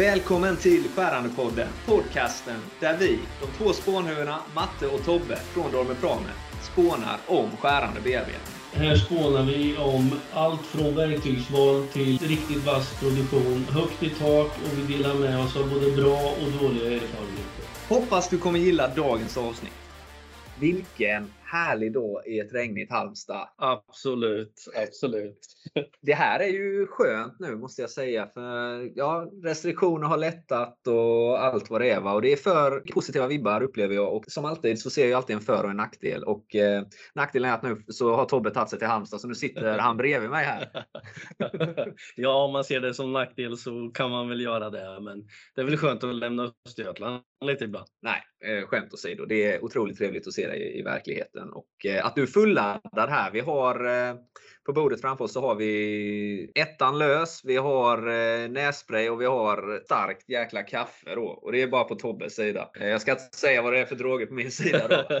Välkommen till Skärandepodden, podcasten där vi, de två spånhuvudena Matte och Tobbe från Dormer Prame, spånar om skärande bearbetning. Här spånar vi om allt från verktygsval till riktigt vass produktion, högt i tak och vi delar med oss av både bra och dåliga erfarenheter. Hoppas du kommer gilla dagens avsnitt. Vilken härlig dag i ett regnigt Halmstad. Absolut, absolut. Det här är ju skönt nu måste jag säga. För ja, Restriktioner har lättat och allt vad det är. Va? Och det är för positiva vibbar upplever jag. Och som alltid så ser jag alltid en för och en nackdel. Och eh, nackdelen är att nu så har Tobbe tagit sig till Halmstad så nu sitter han bredvid mig här. ja, om man ser det som nackdel så kan man väl göra det. Men det är väl skönt att lämna Östergötland lite ibland. Nej, eh, skämt åsido. Det är otroligt trevligt att se dig i, i verkligheten. Och eh, att du är fulladdad här. Vi har eh, på bordet framför oss så har vi ettan lös, vi har eh, nässpray och vi har starkt jäkla kaffe då. Och det är bara på Tobbes sida. Eh, jag ska inte säga vad det är för droger på min sida då.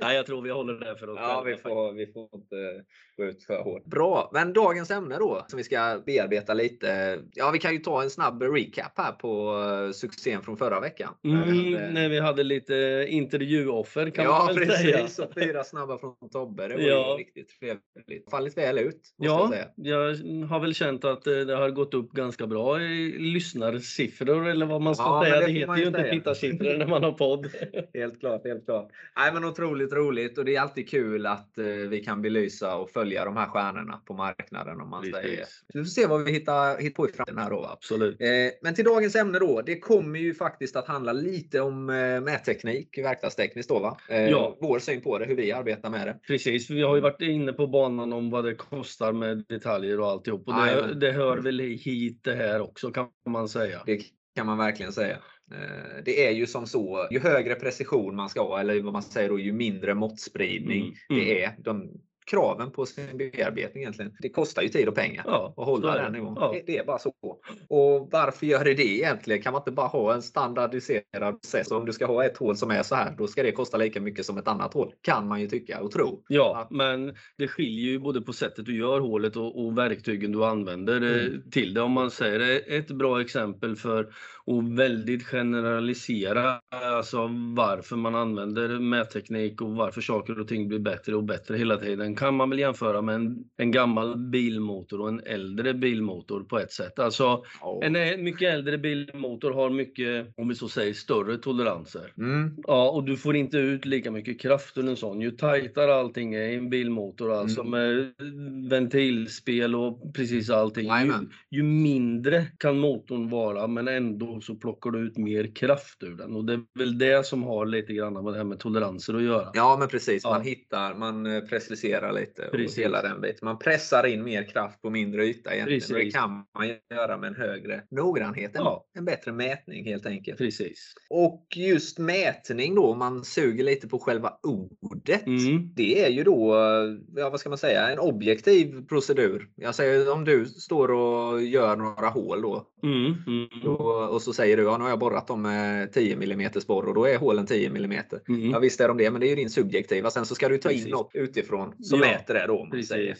Nej, jag tror vi håller det för oss Ja, vi får, vi får inte gå ut för hårt. Bra, men dagens ämne då som vi ska bearbeta lite. Ja, vi kan ju ta en snabb recap här på uh, succén från förra veckan. Mm, uh, när vi hade lite intervjuoffer kan ja, man väl precis, säga. Och fyra snabba från Tobbe. Det var Ja. ju riktigt trevligt. Fallit väl ut. Måste jag Ja, säga. jag har väl känt att eh, det har gått upp ganska bra i lyssnarsiffror eller vad man ska Ja, säga. det Det, heter ju inte tittarsiffror när man har podd. Helt klart, helt klart. Nej, men otroligt roligt och det är alltid kul att eh, vi kan belysa och följa de här stjärnorna på marknaden om man Precis. säger. Så vi får se vad vi hittar, hittar på i framtiden här då. Absolut. Eh, men till dagens ämne då. Det kommer ju faktiskt att handla lite om eh, mätteknik, verkstadstekniskt då va? Eh, Ja. Vår syn på det, hur vi arbetar med det. Precis, vi har ju varit inne på banan om vad det kostar med detaljer och alltihop. Och det, det hör väl hit det här också kan man säga. Det kan man verkligen säga. Eh, Det är ju som så, ju högre precision man ska ha, eller vad man säger då, ju mindre måttspridning Mm, mm. det är. De, kraven på sin bearbetning egentligen. Det kostar ju tid och pengar. Ja, så hålla den det. nivån. Ja. Det, är bara så. Och varför gör det det egentligen? Kan man inte bara ha en standardiserad process? Om du ska ha ett hål som är så här, då ska det kosta lika mycket som ett annat hål. Kan man ju tycka och tro. Ja, men det skiljer ju både på sättet du gör hålet och, och verktygen du använder eh, Mm. till det. Om man säger ett bra exempel för att väldigt generalisera alltså varför man använder mätteknik och varför saker och ting blir bättre och bättre hela tiden kan man väl jämföra med en, en gammal bilmotor och en äldre bilmotor på ett sätt. Alltså Ja. en mycket äldre bilmotor har mycket, om vi så säger, större toleranser. Mm. Ja, och du får inte ut lika mycket kraft ur en sån. Ju tajtare allting är i en bilmotor, alltså Mm. med ventilspel och precis allting, ju, ju mindre kan motorn vara, men ändå så plockar du ut mer kraft ur den. Och det är väl det som har lite grann med det här med toleranser att göra. Ja, men precis. Ja. Man hittar, man eh, preciserar lite och Precis. hela den biten. Man pressar in mer kraft på mindre yta egentligen. Och det Precis. kan man göra med en högre noggrannhet. En, Ja. en bättre mätning helt enkelt. Precis. Och just mätning då, om man suger lite på själva ordet. Mm. Det är ju då, ja, vad ska man säga, en objektiv procedur. Jag säger om du står och gör några hål då, Mm. Mm. då och så säger du ja, nu har jag borrat dem med 10 mm borr och då är hålen 10 mm. Mm. Ja visst är de det, men det är ju din subjektiva. Sen så ska du ta in Precis. något utifrån som Ja, mäter det då.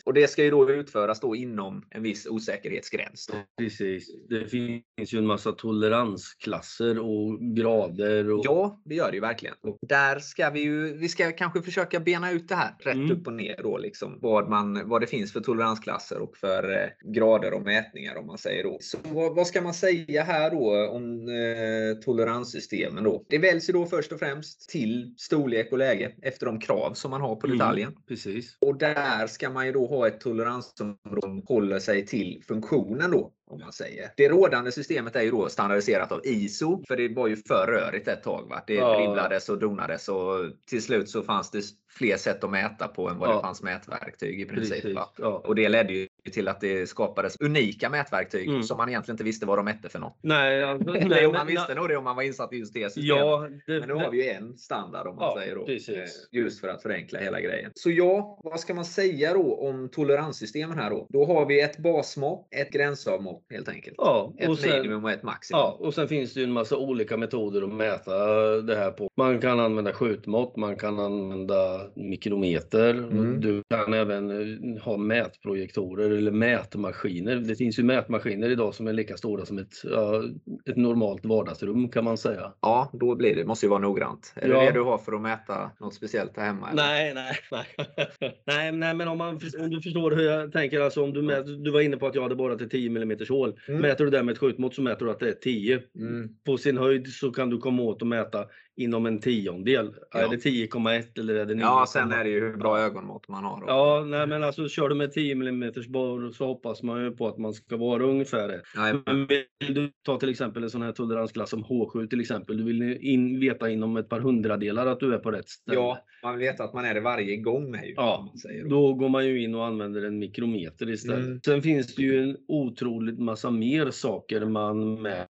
Och det ska ju då utföras då inom en viss osäkerhetsgräns. Då. Precis. Det finns ju en massa toleransklasser och grader. Och... Ja, det gör det ju verkligen. Och där ska vi ju, vi ska kanske försöka bena ut det här rätt Mm. upp och ner då liksom. Vad, man, vad det finns för toleransklasser och för eh, grader och mätningar om man säger då. Så vad, vad ska man säga här då om eh, toleranssystemen då? Det väljs ju då först och främst till storlek och läge efter de krav som man har på Mm. detaljen. Precis. Och där ska man ju då ha ett toleransområde som håller sig till funktionen då. Om man säger. Det rådande systemet är ju då standardiserat av ISO. För det var ju för rörigt ett tag. Va? Det Ja. dribblades och donades och till slut så fanns det fler sätt att mäta på än vad det Ja. fanns mätverktyg i princip. Ja. Och det ledde ju till att det skapades unika mätverktyg Mm. som man egentligen inte visste vad de mätte för något. Nej, Eller nej, man visste nog det om man var insatt i just det systemet. Ja, det, Men nu har vi ju en standard om man Ja, säger då. precis. Eh, Just för att förenkla hela grejen. Så ja, vad ska man säga då om toleranssystemen här då? Då har vi ett basmått, ett gränsavmått helt enkelt. ja, Ett och sen, minimum och ett maximum. Ja, och sen finns det ju en massa olika metoder att mäta det här på. Man kan använda skjutmått, man kan använda mikrometer. Mm. Du kan även eh, ha mätprojektorer eller mätmaskiner. Det finns ju mätmaskiner idag som är lika stora som ett, ja, ett normalt vardagsrum kan man säga. Ja, då blir det, måste ju vara noggrant. Är Ja. det det du har för att mäta något speciellt här hemma? eller? Nej, nej, nej. nej, nej, men om, man, om du förstår hur jag tänker, alltså om du, mät, du var inne på att jag hade borrat ett 10 mm hål. Mm. Mäter du det med ett skjutmått så mäter du att det är 10. Mm. På sin höjd så kan du komma åt att mäta inom en tiondel. Ja. Är det 10,1 eller är det 9,1? Ja, sen är det ju hur bra ögonmått man har. då. Ja, nej, men alltså kör du med 10 mm borr så hoppas man ju på att man ska vara ungefär rätt. Nej, Men vill du ta till exempel en sån här toleransklass som H7 till exempel. Du vill in, veta inom ett par hundradelar att du är på rätt ställe. ja, man veta att man är det varje gång med. Ju, Ja, då. Då går man ju in och använder en mikrometer istället. Mm. Sen finns det ju en otroligt massa mer saker man mäter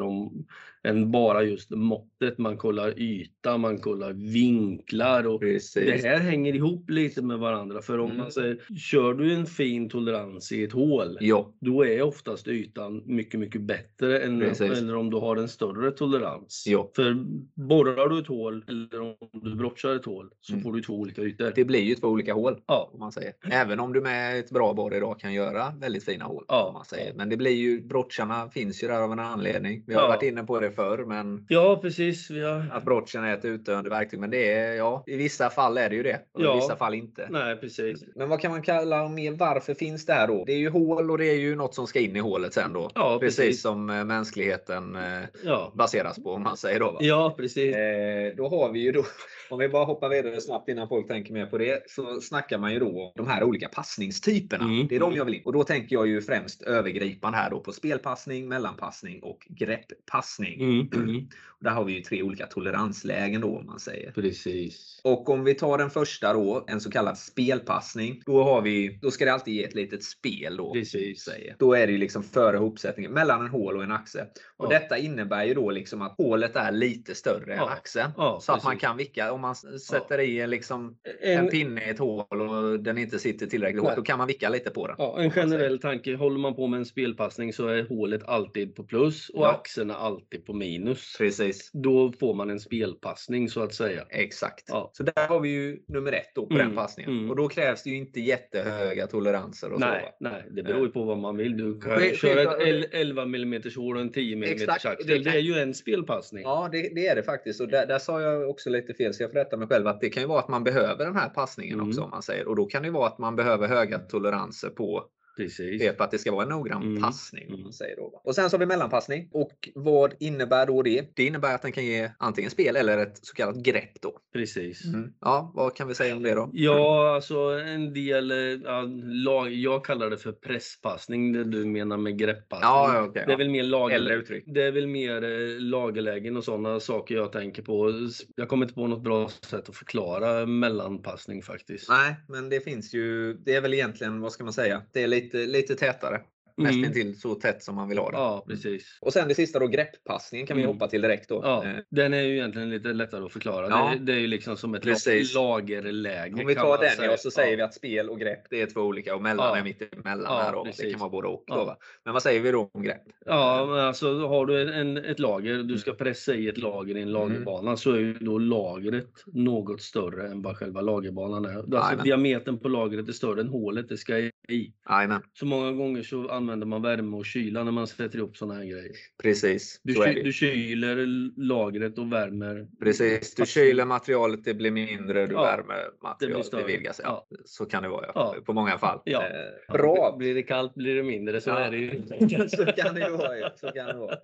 om än bara just måttet. Man kollar yta, man kollar vinklar och Precis. det här hänger ihop lite med varandra. För om Mm. man säger, kör du en fin tolerans i ett hål, Ja, då är oftast ytan mycket, mycket bättre än Precis. eller om du har en större tolerans. Ja. För borrar du ett hål eller om du brotchar ett hål så Mm. får du två olika ytor. det blir ju två olika hål. Ja, Om man säger. Även om du med ett bra borr idag kan göra väldigt fina hål. Ja. Om man säger. Men det blir ju, brotcharna finns ju där av en anledning. Vi har Ja. varit inne på det förr, men ja precis. Vi har... att brotchen är ett utdöende verktyg. Men det är, ja, i vissa fall är det ju det. Och Ja. i vissa fall inte. Nej, precis. Men vad kan man kalla mer? Varför finns det här då? Det är ju hål och det är ju något som ska in i hålet sen då. Ja, Precis precis. som eh, mänskligheten eh, Ja, baseras på om man säger då. Va? ja precis. Eh, då har vi ju då, om vi bara hoppar vidare snabbt innan folk tänker mer på det, så snackar man ju då om de här olika passningstyperna. Mm. Det är de jag vill in. Och då tänker jag ju främst övergripande här då på spelpassning, mellanpassning och grepppassning. Mm, mm, där har vi ju tre olika toleranslägen då om man säger. precis. Och om vi tar den första då, en så kallad spelpassning. Då, har vi, då ska det alltid ge ett litet spel då. Precis. Säger. Då är det ju liksom före hopsättningen, mellan en hål och en axe. Och Ja. detta innebär ju då liksom att hålet är lite större än Ja. axeln. Ja, så att man kan vicka. Om man sätter i en, liksom, en En, pinne i ett hål och den inte sitter tillräckligt hårt, då kan man vicka lite på den. ja, en generell tanke, håller man på med en spelpassning så är hålet alltid på plus och axeln är alltid på minus. Precis. Då får man en spelpassning så att säga. Exakt. Ja. Så där har vi ju nummer ett då på Mm, den passningen. mm. Och då krävs det ju inte jättehöga toleranser och så. Nej, va? nej, det beror ju på vad man vill. Du kan Skilt- köra ett el- 11 mm hål och en 10 mm axel. det är ju en spelpassning. Ja, det, det är det faktiskt. Och där, där sa jag också lite fel, så jag får rätta mig själv. Att det kan ju vara att man behöver den här passningen Mm. också. om man säger. Och då kan det vara att man behöver höga toleranser på Precis. för att det ska vara en noggrann Mm. passning. Om Mm. man säger då. Och sen så har vi mellanpassning. Och vad innebär då det? Det innebär att den kan ge antingen spel eller ett så kallat grepp. Då. Precis. Mm. Ja, vad kan vi säga om det då? Ja, alltså en del, eh, ja, lag, jag kallar det för presspassning, det du menar med grepppassning. Ja, okej, det är ja. väl mer lager, uttryck. det är väl mer eh, lagerlägen och sådana saker jag tänker på. Jag kommer inte på något bra sätt att förklara mellanpassning faktiskt. Nej, men det finns ju. Det är väl egentligen, vad ska man säga? Det är lite, lite tätare. Mm. Nästintill så tätt som man vill ha det. Ja, precis. Och sen det sista då, grepppassningen kan vi Mm. hoppa till direkt då. Ja, Eh, den är ju egentligen lite lättare att förklara. Ja. Det, det är ju liksom som ett Precis. lagerläge. Om vi tar den säga. ja, så säger ja. vi att spel och grepp det är två olika och mellan Ja. är mitt emellan Ja, här då. Det kan vara både och. Då? Men vad säger vi då om grepp? Ja, men alltså har du en, ett lager, du ska pressa i ett lager i en lagerbana så är ju då lagret något större än vad själva lagerbanan är. Alltså diametern på lagret är större än hålet det ska i. Jajamän, Så många gånger så använder man värme och kyla när man sätter ihop sådana här grejer. precis. Du, ky, det. du kyler lagret och värmer. Precis, du kyler materialet, det blir mindre, du Ja, värmer det materialet, det, vidgar sig. Ja. Så kan det vara ja. På många fall. Ja. Eh, bra! Blir det kallt blir det mindre, så Ja. är det ju. så kan det vara. Ja. Så kan det vara.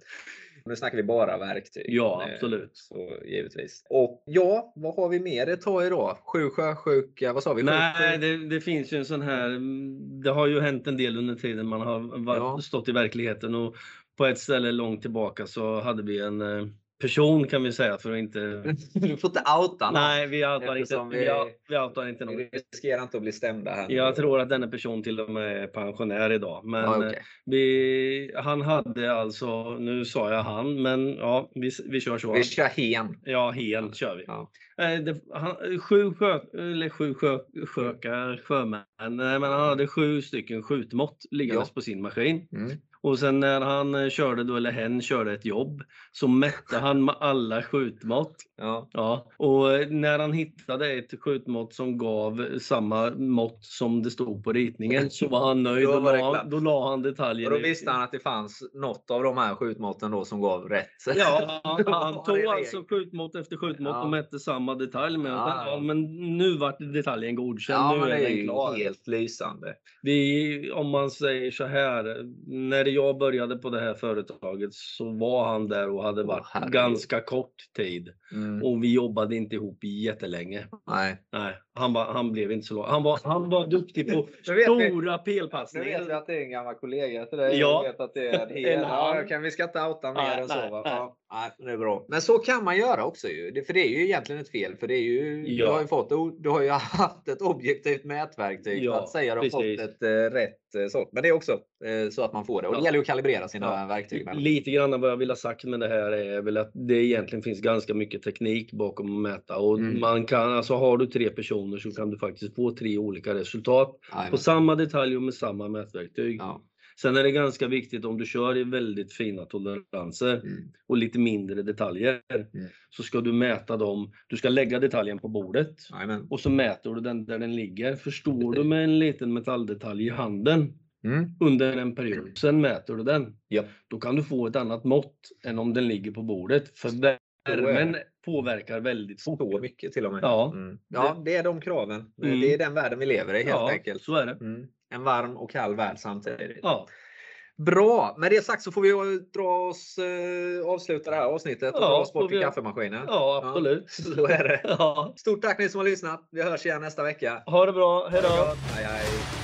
Nu snackar vi bara verktyg. Ja, Eh, absolut. Så, givetvis. Och ja, vad har vi mer att ta idag? Sju sjösjuka, vad sa vi? Nej, det, det finns ju en sån här. Det har ju hänt en del under tiden man har varit, Ja. stått i verkligheten och på ett ställe långt tillbaka så hade vi en eh, person kan vi säga för att inte. Du får inte outa någon. Nej, vi outar inte. Vi, vi- outar inte någon. Vi riskerar inte att bli stämda här. nu. Jag tror att denna person till och med är pensionär idag. Men Ja, eh, okej. vi, han hade alltså, nu sa jag han, men ja, vi, vi kör så. Vi kör hen. Ja, hen kör vi. Ja. Eh, Det, han, sju, sjö, eller sju sjö, sjökar, sjömän, nej, men han hade sju stycken skjutmått liggandes Ja. på sin maskin. Mm. Och sen när han eh, körde då, eller hen körde ett jobb, så mätte han med alla skjutmått. Ja. Ja, och eh, när han hittade ett skjutmått som gav samma mått som det stod på ritningen så var han nöjd. Då var det la, då la han detaljen. Och då visste han att det fanns något av de här skjutmåtten då som gav rätt. Ja, han, han tog det alltså skjutmått efter skjutmått Ja. och mätte samma detalj. Men, Ja, ja, men nu vart detaljen godkänd. Ja, nu är det är den klar. helt lysande. Vi, om man säger så här, när jag började på det här företaget så var han där och hade varit herregud. ganska kort tid. Mm. Och vi jobbade inte ihop jättelänge. Nej. Nej, han, var, han blev inte så lång. Han var, han var duktig på vet vi- stora Nu vet vi pelpassningar. att det är en gammal kollega till dig. Ja. Jag vet att det är en hel. Ja, kan vi ska inte outa mer Nej, än så. nej, Va? Nej. Det är bra. Men så kan man göra också ju. Det, för det är ju egentligen ett fel. För det är ju, Ja. du, har ju fått, du har ju haft ett objektivt mätverktyg för Ja, att säga att du har precis. fått ett eh, rätt eh, sort. Men det är också eh, så att man får det. Och det Ja. gäller ju att kalibrera sina Ja. verktyg. Med. Lite grann vad jag vill ha sagt med det här är väl att det egentligen finns ganska mycket teknik bakom att mäta. Och Mm. man kan, alltså har du tre personer så kan du faktiskt få tre olika resultat Jajamän. på samma detalj och med samma mätverktyg. Ja. Sen är det ganska viktigt om du kör i väldigt fina toleranser Mm. och lite mindre detaljer Mm. så ska du mäta dem. Du ska lägga detaljen på bordet Jajamän. och så mäter du den där den ligger. Förstår du med en liten metalldetalj i handen Mm. under en period, sen mäter du den. Japp. Då kan du få ett annat mått än om den ligger på bordet. För värmen påverkar väldigt fort. Så mycket till och med. Ja. Mm. ja, det är de kraven. Mm. Det är den världen vi lever i helt ja, enkelt. så är det. En varm och kall värld samtidigt. Ja, Bra! Med det sagt så får vi dra oss, eh, avsluta det här avsnittet och Ja, dra oss bort till vi- kaffemaskinen. ja absolut. Så är det. Ja. Stort tack ni som har lyssnat. Vi hörs igen nästa vecka. Ha det bra, hejdå! Hej, hej.